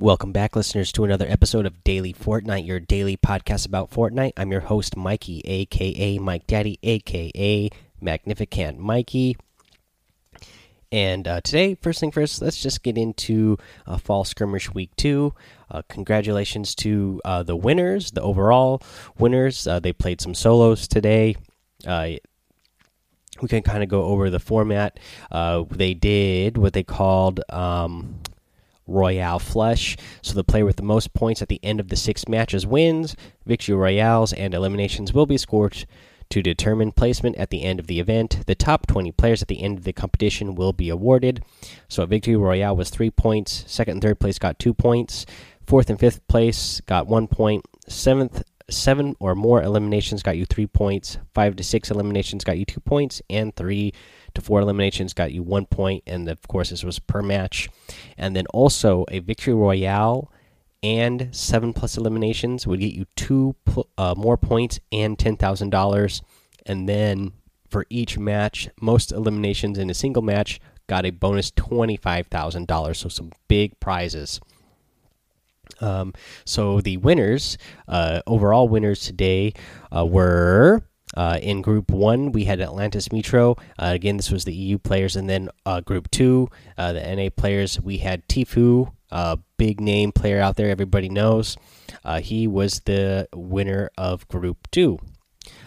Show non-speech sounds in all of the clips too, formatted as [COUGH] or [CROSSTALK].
Welcome back, listeners, to another episode of Daily Fortnite, your daily podcast about Fortnite. I'm your host, Mikey, aka Mike Daddy, aka Magnificent Mikey. And uh, today, first thing first, let's just get into uh, Fall Skirmish Week 2. Uh, congratulations to uh, the winners, the overall winners. Uh, they played some solos today. Uh, we can kind of go over the format. they did what they called. Um, Royale Flush. So the player with the most points at the end of the six matches wins. Victory Royales and eliminations will be scored to determine placement at the end of the event. The top 20 players at the end of the competition will be awarded. So a Victory Royale was three points. Second and third place got two points. Fourth and fifth place got one point. Seventh seven or more eliminations got you three points. Five to six eliminations got you two points, and three to four eliminations got you one. And of course, this was per match. And then also a victory royale and seven plus eliminations would get you two uh, more points and ten thousand dollars. And then for each match, most eliminations in a single match got a bonus twenty five thousand dollars. So some big prizes. Um, so the winners, uh, overall winners today, uh, were uh, in Group One. We had Atlantis Metro. Uh, again, this was the EU players, and then uh, Group Two, uh, the NA players. We had Tfue, a big name player out there, everybody knows. he was the winner of Group Two.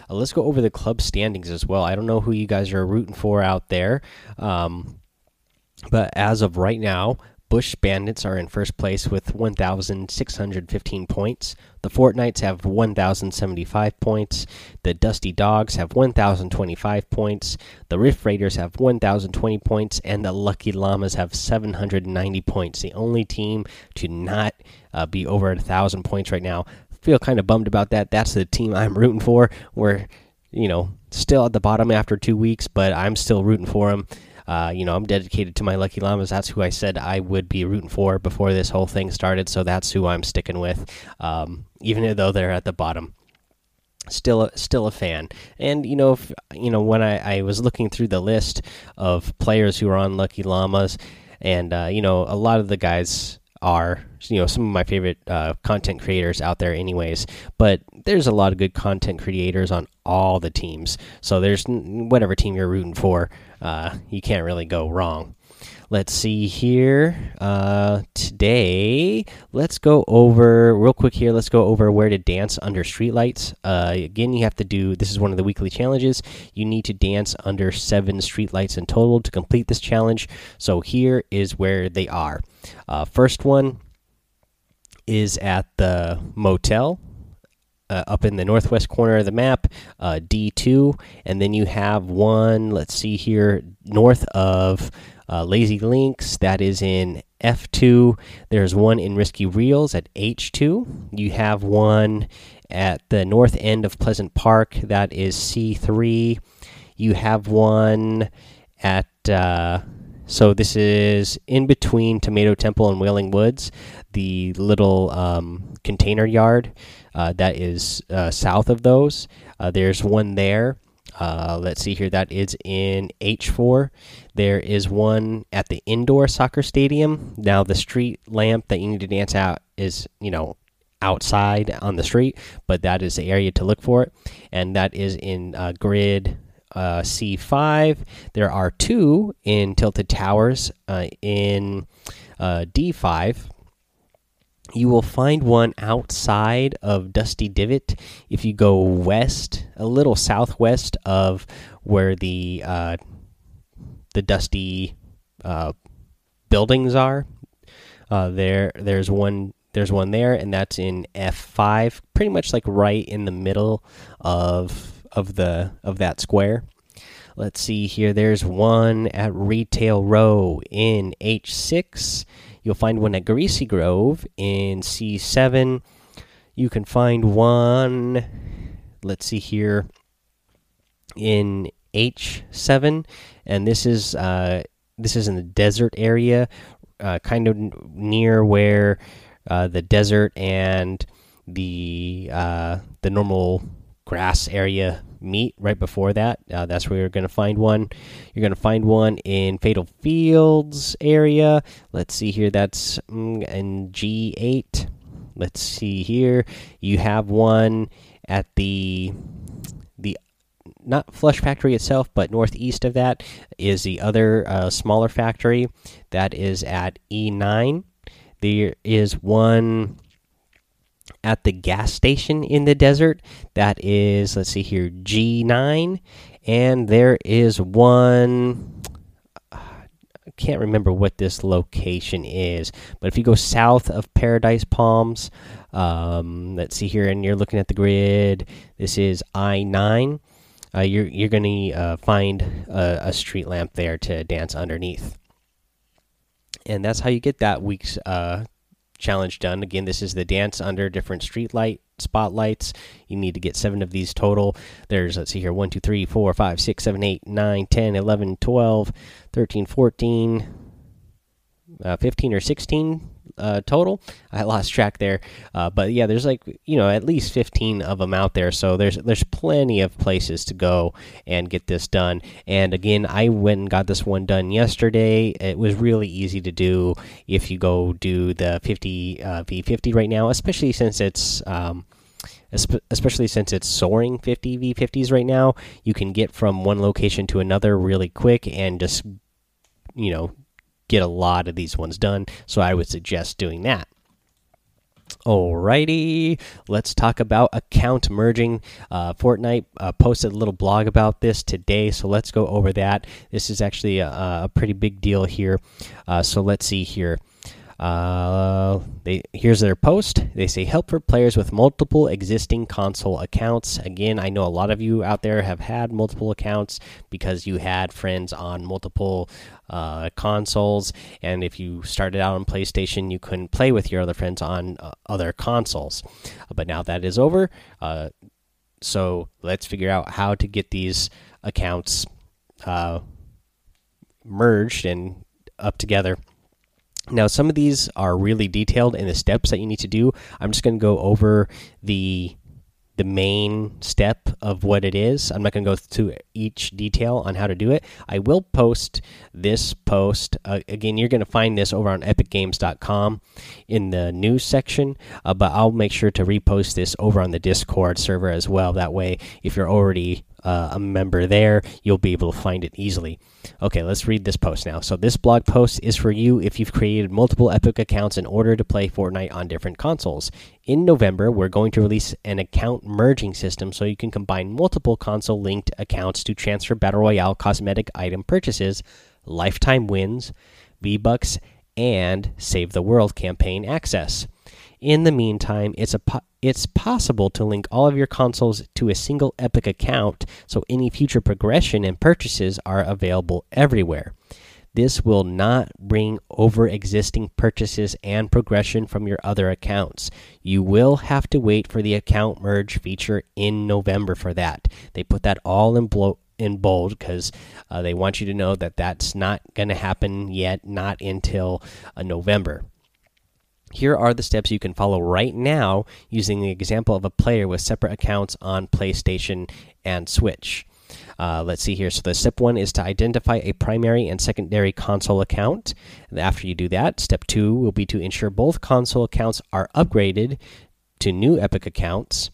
let's go over the club standings as well. I don't know who you guys are rooting for out there. Um, but as of right now, Bush Bandits are in first place with 1,615 points. The Fort Knights have 1,075 points. The Dusty Dogs have 1,025 points. The Rift Raiders have 1,020 points. And the Lucky Llamas have 790 points. The only team to not uh, be over a 1,000 points right now. Feel kind of bummed about that. That's the team I'm rooting for. We're, you know, still at the bottom after two weeks, but I'm still rooting for them. Uh, you know, I'm dedicated to my Lucky Llamas. That's who I said I would be rooting for before this whole thing started. So that's who I'm sticking with, um, even though they're at the bottom. Still, a, still a fan, and you know, if, you know when I, I was looking through the list of players who are on Lucky Llamas, and uh, you know, a lot of the guys are you know some of my favorite uh, content creators out there anyways but there's a lot of good content creators on all the teams so there's whatever team you're rooting for uh, you can't really go wrong. Let's see here. Uh, today, let's go over real quick here. Let's go over where to dance under streetlights. Uh, again, you have to do this is one of the weekly challenges. You need to dance under seven streetlights in total to complete this challenge. So here is where they are. Uh, first one is at the motel uh, up in the northwest corner of the map, uh, D2, and then you have one. Let's see here, north of uh, Lazy Links. That is in F2. There's one in Risky Reels at H2. You have one at the north end of Pleasant Park. That is C3. You have one at. Uh, so this is in between Tomato Temple and Wailing Woods, the little um, container yard uh, that is uh, south of those. Uh, there's one there. Uh, let's see here. That is in H4. There is one at the indoor soccer stadium. Now, the street lamp that you need to dance out is, you know, outside on the street, but that is the area to look for it. And that is in uh, grid uh, C5. There are two in Tilted Towers uh, in uh, D5 you will find one outside of Dusty Divot if you go west, a little southwest of where the uh, the Dusty uh, buildings are. Uh, there, there's one. There's one there, and that's in F5, pretty much like right in the middle of of the of that square. Let's see here. There's one at Retail Row in H6 You'll find one at Greasy Grove in C7. You can find one, let's see here, in H7, and this is uh, this is in the desert area, uh, kind of near where uh, the desert and the uh, the normal grass area meet right before that. Uh, that's where you're going to find one. You're going to find one in Fatal Fields area. Let's see here. That's mm, in G8. Let's see here. You have one at the the not Flush Factory itself, but northeast of that is the other uh, smaller factory that is at E9. There is one at the gas station in the desert. That is, let's see here, G9. And there is one. I can't remember what this location is, but if you go south of Paradise Palms, um, let's see here, and you're looking at the grid. This is I nine. Uh, you're you're going to uh, find a, a, street lamp there to dance underneath, and that's how you get that week's uh, challenge done. Again, this is the dance under different street light spotlights. You need to get seven of these total. There's, let's see here, 1, 2, 3, 4, 5, 6, 7, 8, 9, 10, 11, 12, 13, 14, uh, 15 or 16 uh, total. I lost track there, uh, but yeah, there's like you know at least 15 of them out there. So there's there's plenty of places to go and get this done. And again, I went and got this one done yesterday. It was really easy to do if you go do the 50 uh, v50 right now, especially since it's. Um, especially since it's soaring 50 v50s right now you can get from one location to another really quick and just you know get a lot of these ones done. So I would suggest doing that. Alrighty, let's talk about account merging. Uh, Fortnite uh, posted a little blog about this today, so let's go over that. This is actually a, a pretty big deal here. Uh, so let's see here. Uh, they here's their post. They say help for players with multiple existing console accounts. Again, I know a lot of you out there have had multiple accounts because you had friends on multiple uh, consoles, and if you started out on PlayStation, you couldn't play with your other friends on uh, other consoles. But now that is over. Uh, so let's figure out how to get these accounts uh, merged and up together. Now, some of these are really detailed in the steps that you need to do. I'm just going to go over the the main step of what it is. I'm not going to go through each detail on how to do it. I will post this post. Uh, again, you're going to find this over on epicgames.com in the news section, uh, but I'll make sure to repost this over on the Discord server as well. That way, if you're already uh, a member there, you'll be able to find it easily. Okay, let's read this post now. So, this blog post is for you if you've created multiple Epic accounts in order to play Fortnite on different consoles. In November, we're going to release an account merging system so you can combine multiple console linked accounts to transfer Battle Royale cosmetic item purchases, lifetime wins, V Bucks, and Save the World campaign access. In the meantime, it's a it's possible to link all of your consoles to a single Epic account, so any future progression and purchases are available everywhere. This will not bring over existing purchases and progression from your other accounts. You will have to wait for the account merge feature in November for that. They put that all in in bold because uh, they want you to know that that's not going to happen yet, not until uh, November. Here are the steps you can follow right now using the example of a player with separate accounts on PlayStation and Switch. Uh, let's see here. So, the step one is to identify a primary and secondary console account. After you do that, step two will be to ensure both console accounts are upgraded to new Epic accounts.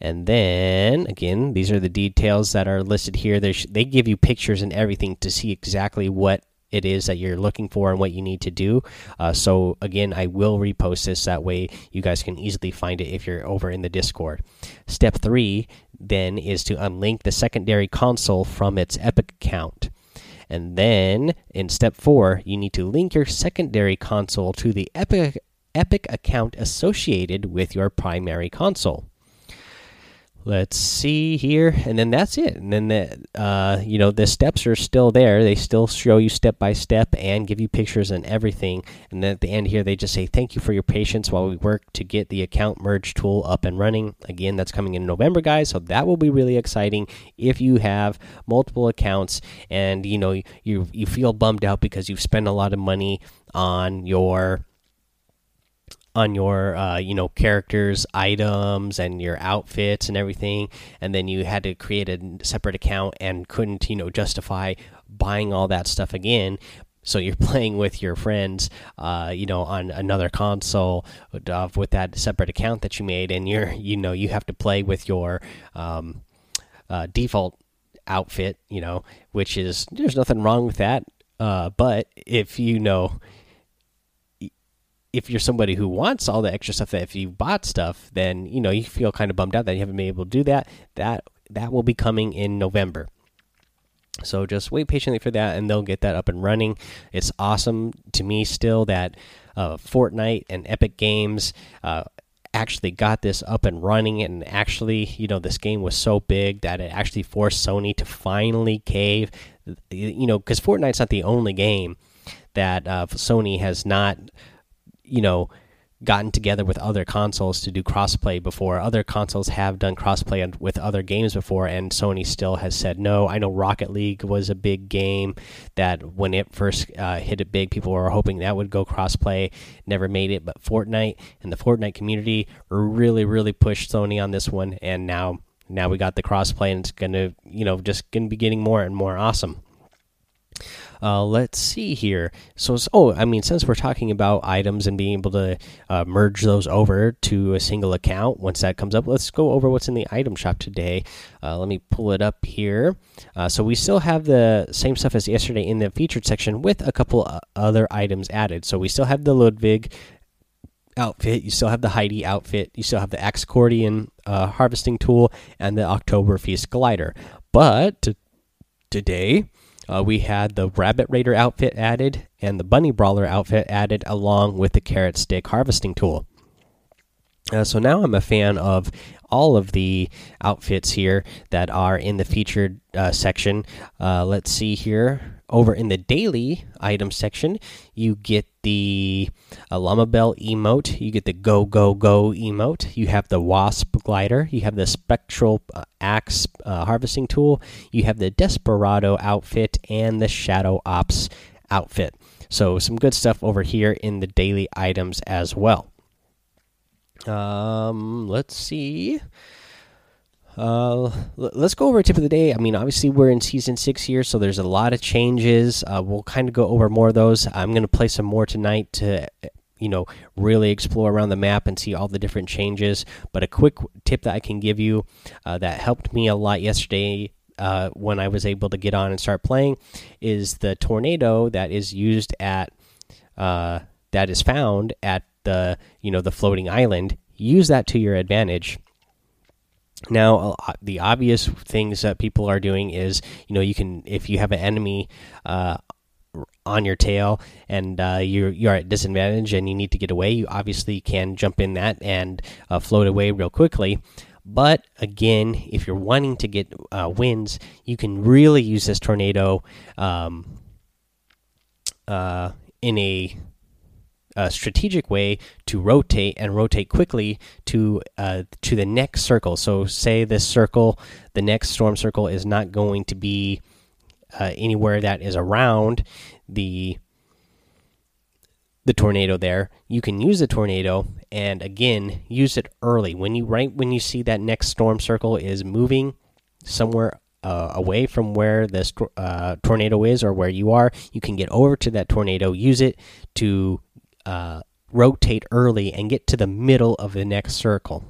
And then, again, these are the details that are listed here. They, they give you pictures and everything to see exactly what it is that you're looking for and what you need to do. Uh, so again, I will repost this that way you guys can easily find it if you're over in the Discord. Step three then is to unlink the secondary console from its Epic account. And then in step four, you need to link your secondary console to the Epic Epic account associated with your primary console let's see here and then that's it. And then the uh, you know the steps are still there. They still show you step by step and give you pictures and everything. And then at the end here they just say thank you for your patience while we work to get the account merge tool up and running. Again that's coming in november guys so that will be really exciting if you have multiple accounts and you know you you feel bummed out because you've spent a lot of money on your on your uh, you know characters items and your outfits and everything and then you had to create a separate account and couldn't you know justify buying all that stuff again. So you're [LAUGHS] playing with your friends uh, you know on another console uh, with that separate account that you made and you're you know you have to play with your um, uh, default outfit you know which is there's nothing wrong with that uh, but if you know if you're somebody who wants all the extra stuff that if you bought stuff, then you know you feel kind of bummed out that you haven't been able to do that. That that will be coming in November. So just wait patiently for that, and they'll get that up and running. It's awesome to me still that uh, Fortnite and Epic Games uh, actually got this up and running, and actually, you know, this game was so big that it actually forced Sony to finally cave. You know, because Fortnite's not the only game that uh, Sony has not you know gotten together with other consoles to do crossplay before. Other consoles have done crossplay with other games before, and Sony still has said no. I know Rocket League was a big game that when it first uh, hit it big, people were hoping that would go crossplay. Never made it, but Fortnite and the Fortnite community really, really pushed Sony on this one, and now. Now we got the crossplay, and it's gonna, you know, just gonna be getting more and more awesome. Uh, let's see here. So, oh, I mean, since we're talking about items and being able to uh, merge those over to a single account, once that comes up, let's go over what's in the item shop today. Uh, let me pull it up here. Uh, so we still have the same stuff as yesterday in the featured section with a couple uh, other items added. So we still have the Ludwig outfit. You still have the Heidi outfit. You still have the axe Accordion uh, harvesting tool and the October Feast glider. But today uh, we had the Rabbit Raider outfit added and the Bunny Brawler outfit added along with the Carrot Stick harvesting tool. Uh, so now I'm a fan of all of the outfits here that are in the featured uh, section. Uh, let's see here over in the daily item section, you get the Llama Bell emote, you get the Go Go Go emote, you have the Wasp glider, you have the Spectral uh, Axe uh, harvesting tool, you have the Desperado outfit, and the Shadow Ops outfit. So, some good stuff over here in the daily items as well. Um, let's see. Uh, let's go over tip of the day. I mean, obviously we're in season six here, so there's a lot of changes. Uh, we'll kind of go over more of those. I'm going to play some more tonight to, you know, really explore around the map and see all the different changes. But a quick tip that I can give you uh, that helped me a lot yesterday uh, when I was able to get on and start playing is the tornado that is used at uh, that is found at the you know the floating island. Use that to your advantage now, the obvious things that people are doing is, you know, you can if you have an enemy uh, on your tail and uh, you're you're at disadvantage and you need to get away, you obviously can jump in that and uh, float away real quickly. But again, if you're wanting to get uh, wins, you can really use this tornado um, uh, in a a strategic way to rotate and rotate quickly to uh, to the next circle. So, say this circle, the next storm circle is not going to be uh, anywhere that is around the the tornado there you can use the tornado and again use it early when you right when you see that next storm circle is moving somewhere uh, away from where this uh, tornado is or where you are you can get over to that tornado use it to uh, rotate early and get to the middle of the next circle.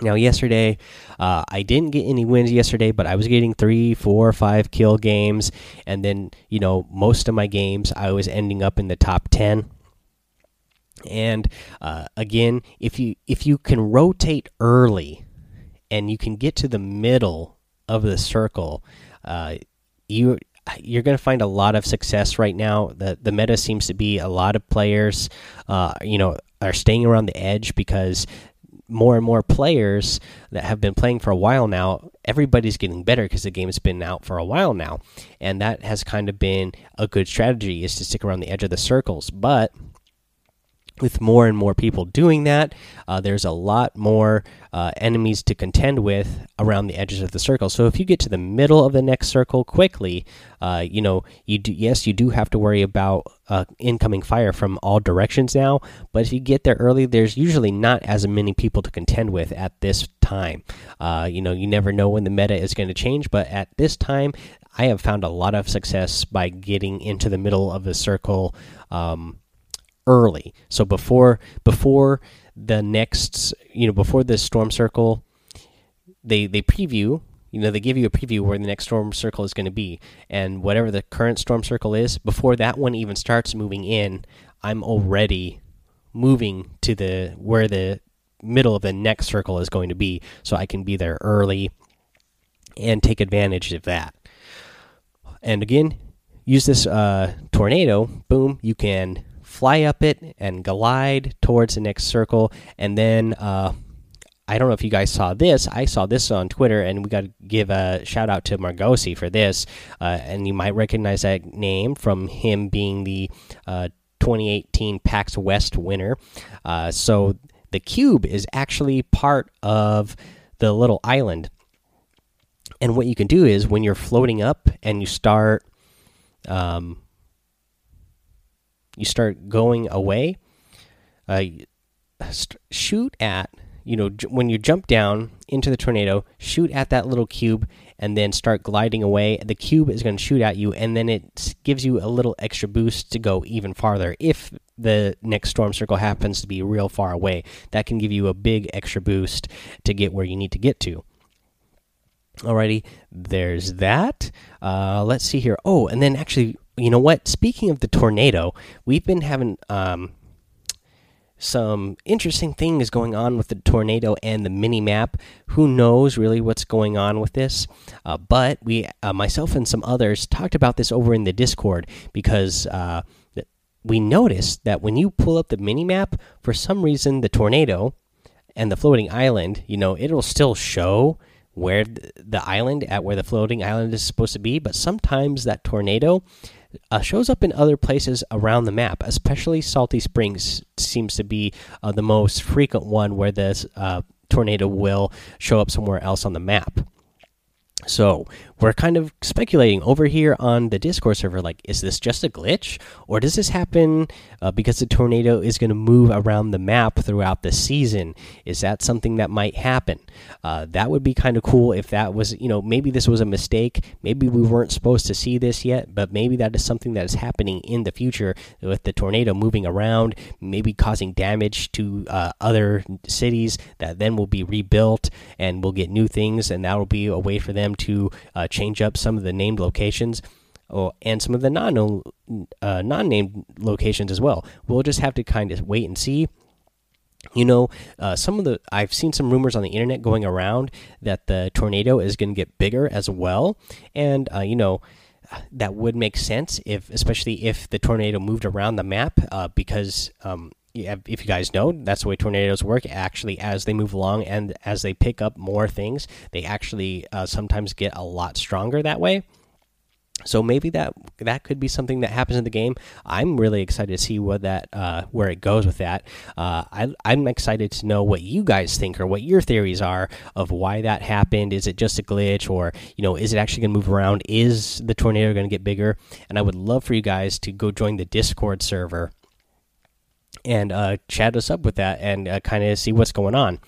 Now, yesterday, uh, I didn't get any wins yesterday, but I was getting three, four, five kill games, and then you know most of my games I was ending up in the top ten. And uh, again, if you if you can rotate early, and you can get to the middle of the circle, uh, you you're going to find a lot of success right now. The the meta seems to be a lot of players, uh, you know, are staying around the edge because more and more players that have been playing for a while now, everybody's getting better because the game's been out for a while now, and that has kind of been a good strategy is to stick around the edge of the circles. But with more and more people doing that, uh, there's a lot more uh, enemies to contend with around the edges of the circle. So if you get to the middle of the next circle quickly, uh, you know you do. Yes, you do have to worry about uh, incoming fire from all directions now. But if you get there early, there's usually not as many people to contend with at this time. Uh, you know, you never know when the meta is going to change, but at this time, I have found a lot of success by getting into the middle of the circle. Um, early. So before before the next, you know, before the storm circle, they they preview. You know, they give you a preview where the next storm circle is going to be, and whatever the current storm circle is, before that one even starts moving in, I'm already moving to the where the middle of the next circle is going to be, so I can be there early and take advantage of that. And again, use this uh, tornado. Boom! You can fly up it and glide towards the next circle. And then uh, I don't know if you guys saw this. I saw this on Twitter, and we got to give a shout out to Margosi for this. Uh, and you might recognize that name from him being the uh, 2018 PAX West winner. Uh, so the cube is actually part of the little island. And what you can do is when you're floating up and you start um, you start going away, uh, shoot at you know when you jump down into the tornado, shoot at that little cube and then start gliding away. The cube is going to shoot at you, and then it gives you a little extra boost to go even farther. If the next storm circle happens to be real far away, that can give you a big extra boost to get where you need to get to. Alrighty, there's that. Uh, let's see here. Oh, and then actually, you know what? Speaking of the tornado, we've been having um, some interesting things going on with the tornado and the mini map. Who knows really what's going on with this? Uh, but we, uh, myself and some others, talked about this over in the Discord because uh, we noticed that when you pull up the mini map, for some reason the tornado and the floating island, you know, it'll still show where the island at where the floating island is supposed to be, but sometimes that tornado uh, shows up in other places around the map. Especially Salty Springs seems to be uh, the most frequent one where this uh, tornado will show up somewhere else on the map. So we're kind of speculating over here on the Discord server like, is this just a glitch? Or does this happen uh, because the tornado is going to move around the map throughout the season? Is that something that might happen? Uh, that would be kind of cool if that was, you know, maybe this was a mistake. Maybe we weren't supposed to see this yet, but maybe that is something that is happening in the future with the tornado moving around, maybe causing damage to uh, other cities that then will be rebuilt and we'll get new things, and that will be a way for them to uh, change up some of the named locations and some of the non uh, non named locations as well. We'll just have to kind of wait and see. You know, uh, some of the I've seen some rumors on the internet going around that the tornado is going to get bigger as well, and uh, you know that would make sense if, especially if the tornado moved around the map, uh, because um, if you guys know, that's the way tornadoes work. Actually, as they move along and as they pick up more things, they actually uh, sometimes get a lot stronger that way. So maybe that that could be something that happens in the game. I'm really excited to see what that uh, where it goes with that. Uh, I, I'm excited to know what you guys think or what your theories are of why that happened. Is it just a glitch, or you know, is it actually going to move around? Is the tornado going to get bigger? And I would love for you guys to go join the Discord server and uh, chat us up with that and uh, kind of see what's going on.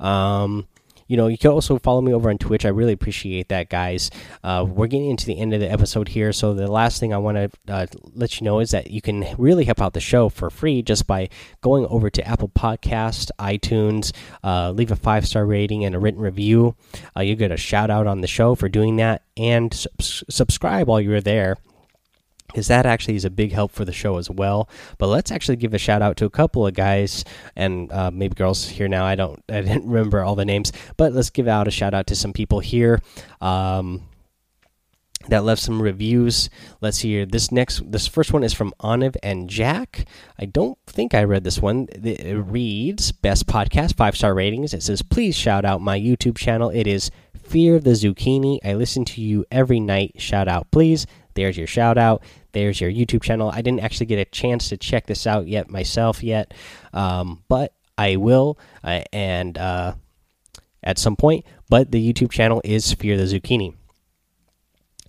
Um, you know, you can also follow me over on Twitch. I really appreciate that, guys. Uh, we're getting into the end of the episode here, so the last thing I want to uh, let you know is that you can really help out the show for free just by going over to Apple Podcast, iTunes, uh, leave a five star rating and a written review. Uh, you get a shout out on the show for doing that, and subscribe while you're there is that actually is a big help for the show as well. But let's actually give a shout out to a couple of guys and uh, maybe girls here now. I don't, I [LAUGHS] didn't remember all the names, but let's give out a shout out to some people here. Um, that left some reviews. Let's see here. This next, this first one is from Oniv and Jack. I don't think I read this one. It reads Best Podcast, five star ratings. It says, Please shout out my YouTube channel. It is Fear of the Zucchini. I listen to you every night. Shout out, please. There's your shout out. There's your YouTube channel. I didn't actually get a chance to check this out yet myself yet, um, but I will, uh, and uh, at some point. But the YouTube channel is Fear the Zucchini.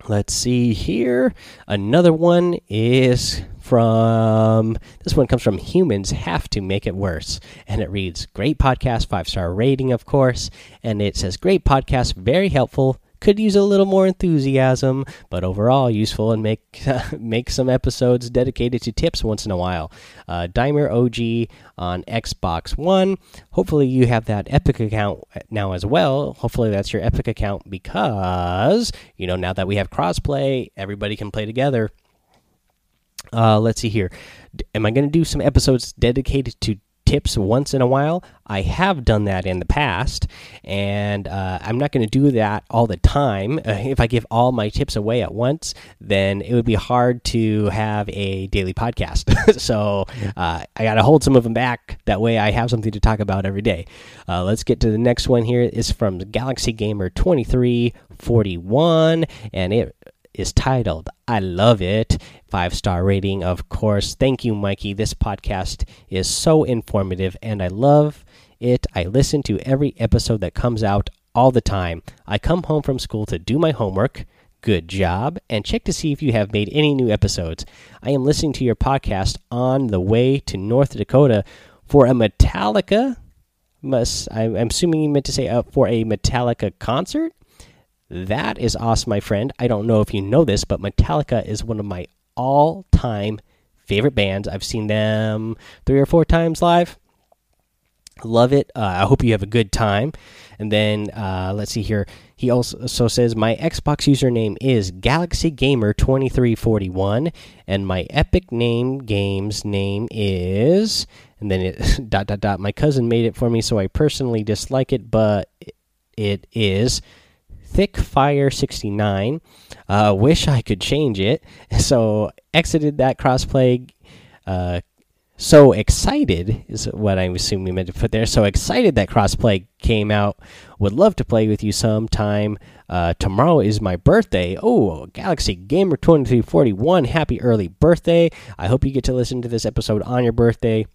Let's see here. Another one is from this one comes from humans have to make it worse and it reads great podcast five star rating of course and it says great podcast very helpful could use a little more enthusiasm, but overall useful and make [LAUGHS] make some episodes dedicated to tips once in a while. Uh, Dimer OG on Xbox One. Hopefully you have that Epic account now as well. Hopefully that's your Epic account because you know now that we have crossplay, everybody can play together. Uh, let's see here. Am I going to do some episodes dedicated to tips once in a while. I have done that in the past, and uh, I'm not going to do that all the time. Uh, if I give all my tips away at once, then it would be hard to have a daily podcast. [LAUGHS] so uh, I got to hold some of them back. That way, I have something to talk about every day. Uh, let's get to the next one here. Is from Galaxy Gamer 2341, and it is titled I Love It. Five star rating, of course. Thank you, Mikey. This podcast is so informative and I love it. I listen to every episode that comes out all the time. I come home from school to do my homework. Good job. And check to see if you have made any new episodes. I am listening to your podcast on the way to North Dakota for a Metallica. Must I'm assuming you meant to say uh, for a Metallica concert. That is awesome, my friend. I don't know if you know this, but Metallica is one of my all time favorite bands. I've seen them three or four times live. Love it. Uh, I hope you have a good time. And then uh, let's see here. He also says my Xbox username is Galaxy Gamer 2341, and my Epic Name Games name is, and then it [LAUGHS] dot dot dot. My cousin made it for me, so I personally dislike it, but it is Thick Fire 69. Uh, wish I could change it. [LAUGHS] So exited that crossplay. Uh, so excited is what I'm assuming meant to put there. So excited that crossplay came out. Would love to play with you sometime. Uh, tomorrow is my birthday. Oh, Galaxy Gamer 2341. Happy early birthday. I hope you get to listen to this episode on your birthday.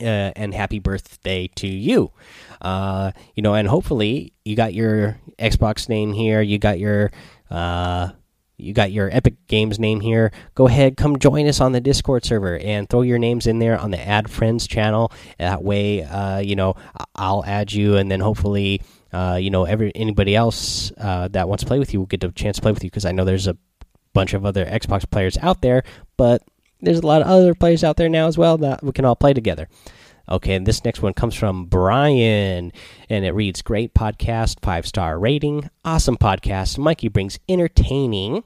Uh, and happy birthday to you. Uh, you know, and hopefully you got your Xbox name here. You got your uh, you got your Epic Games name here. Go ahead, come join us on the Discord server and throw your names in there on the Add Friends channel. That way, uh, you know, I'll add you, and then hopefully, uh, you know, every anybody else uh, that wants to play with you will get a chance to play with you because I know there's a bunch of other Xbox players out there, but there's a lot of other players out there now as well that we can all play together. Okay, and this next one comes from Brian, and it reads Great podcast, five star rating, awesome podcast. Mikey brings entertaining,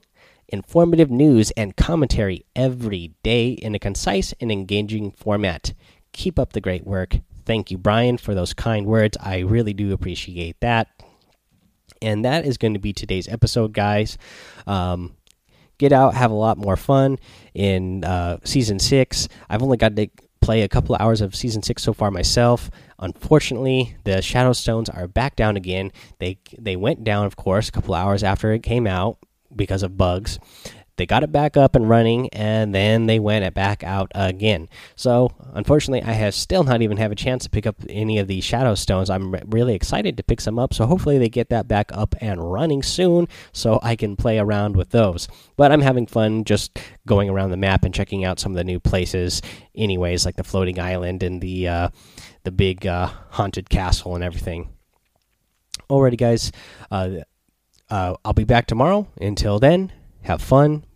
informative news and commentary every day in a concise and engaging format. Keep up the great work. Thank you, Brian, for those kind words. I really do appreciate that. And that is going to be today's episode, guys. Um, get out, have a lot more fun in uh, season six. I've only got to play a couple hours of season six so far myself. Unfortunately, the Shadow Stones are back down again. They they went down, of course, a couple hours after it came out because of bugs they got it back up and running and then they went it back out again. So unfortunately i have still not even have a chance to pick up any of these shadow stones. I'm really excited to pick some up so hopefully they get that back up and running soon so i can play around with those. But i'm having fun just going around the map and checking out some of the new places anyways like the floating island and the uh, the big uh, haunted castle and everything. Alrighty guys. Uh, uh, i'll be back tomorrow. Until then have fun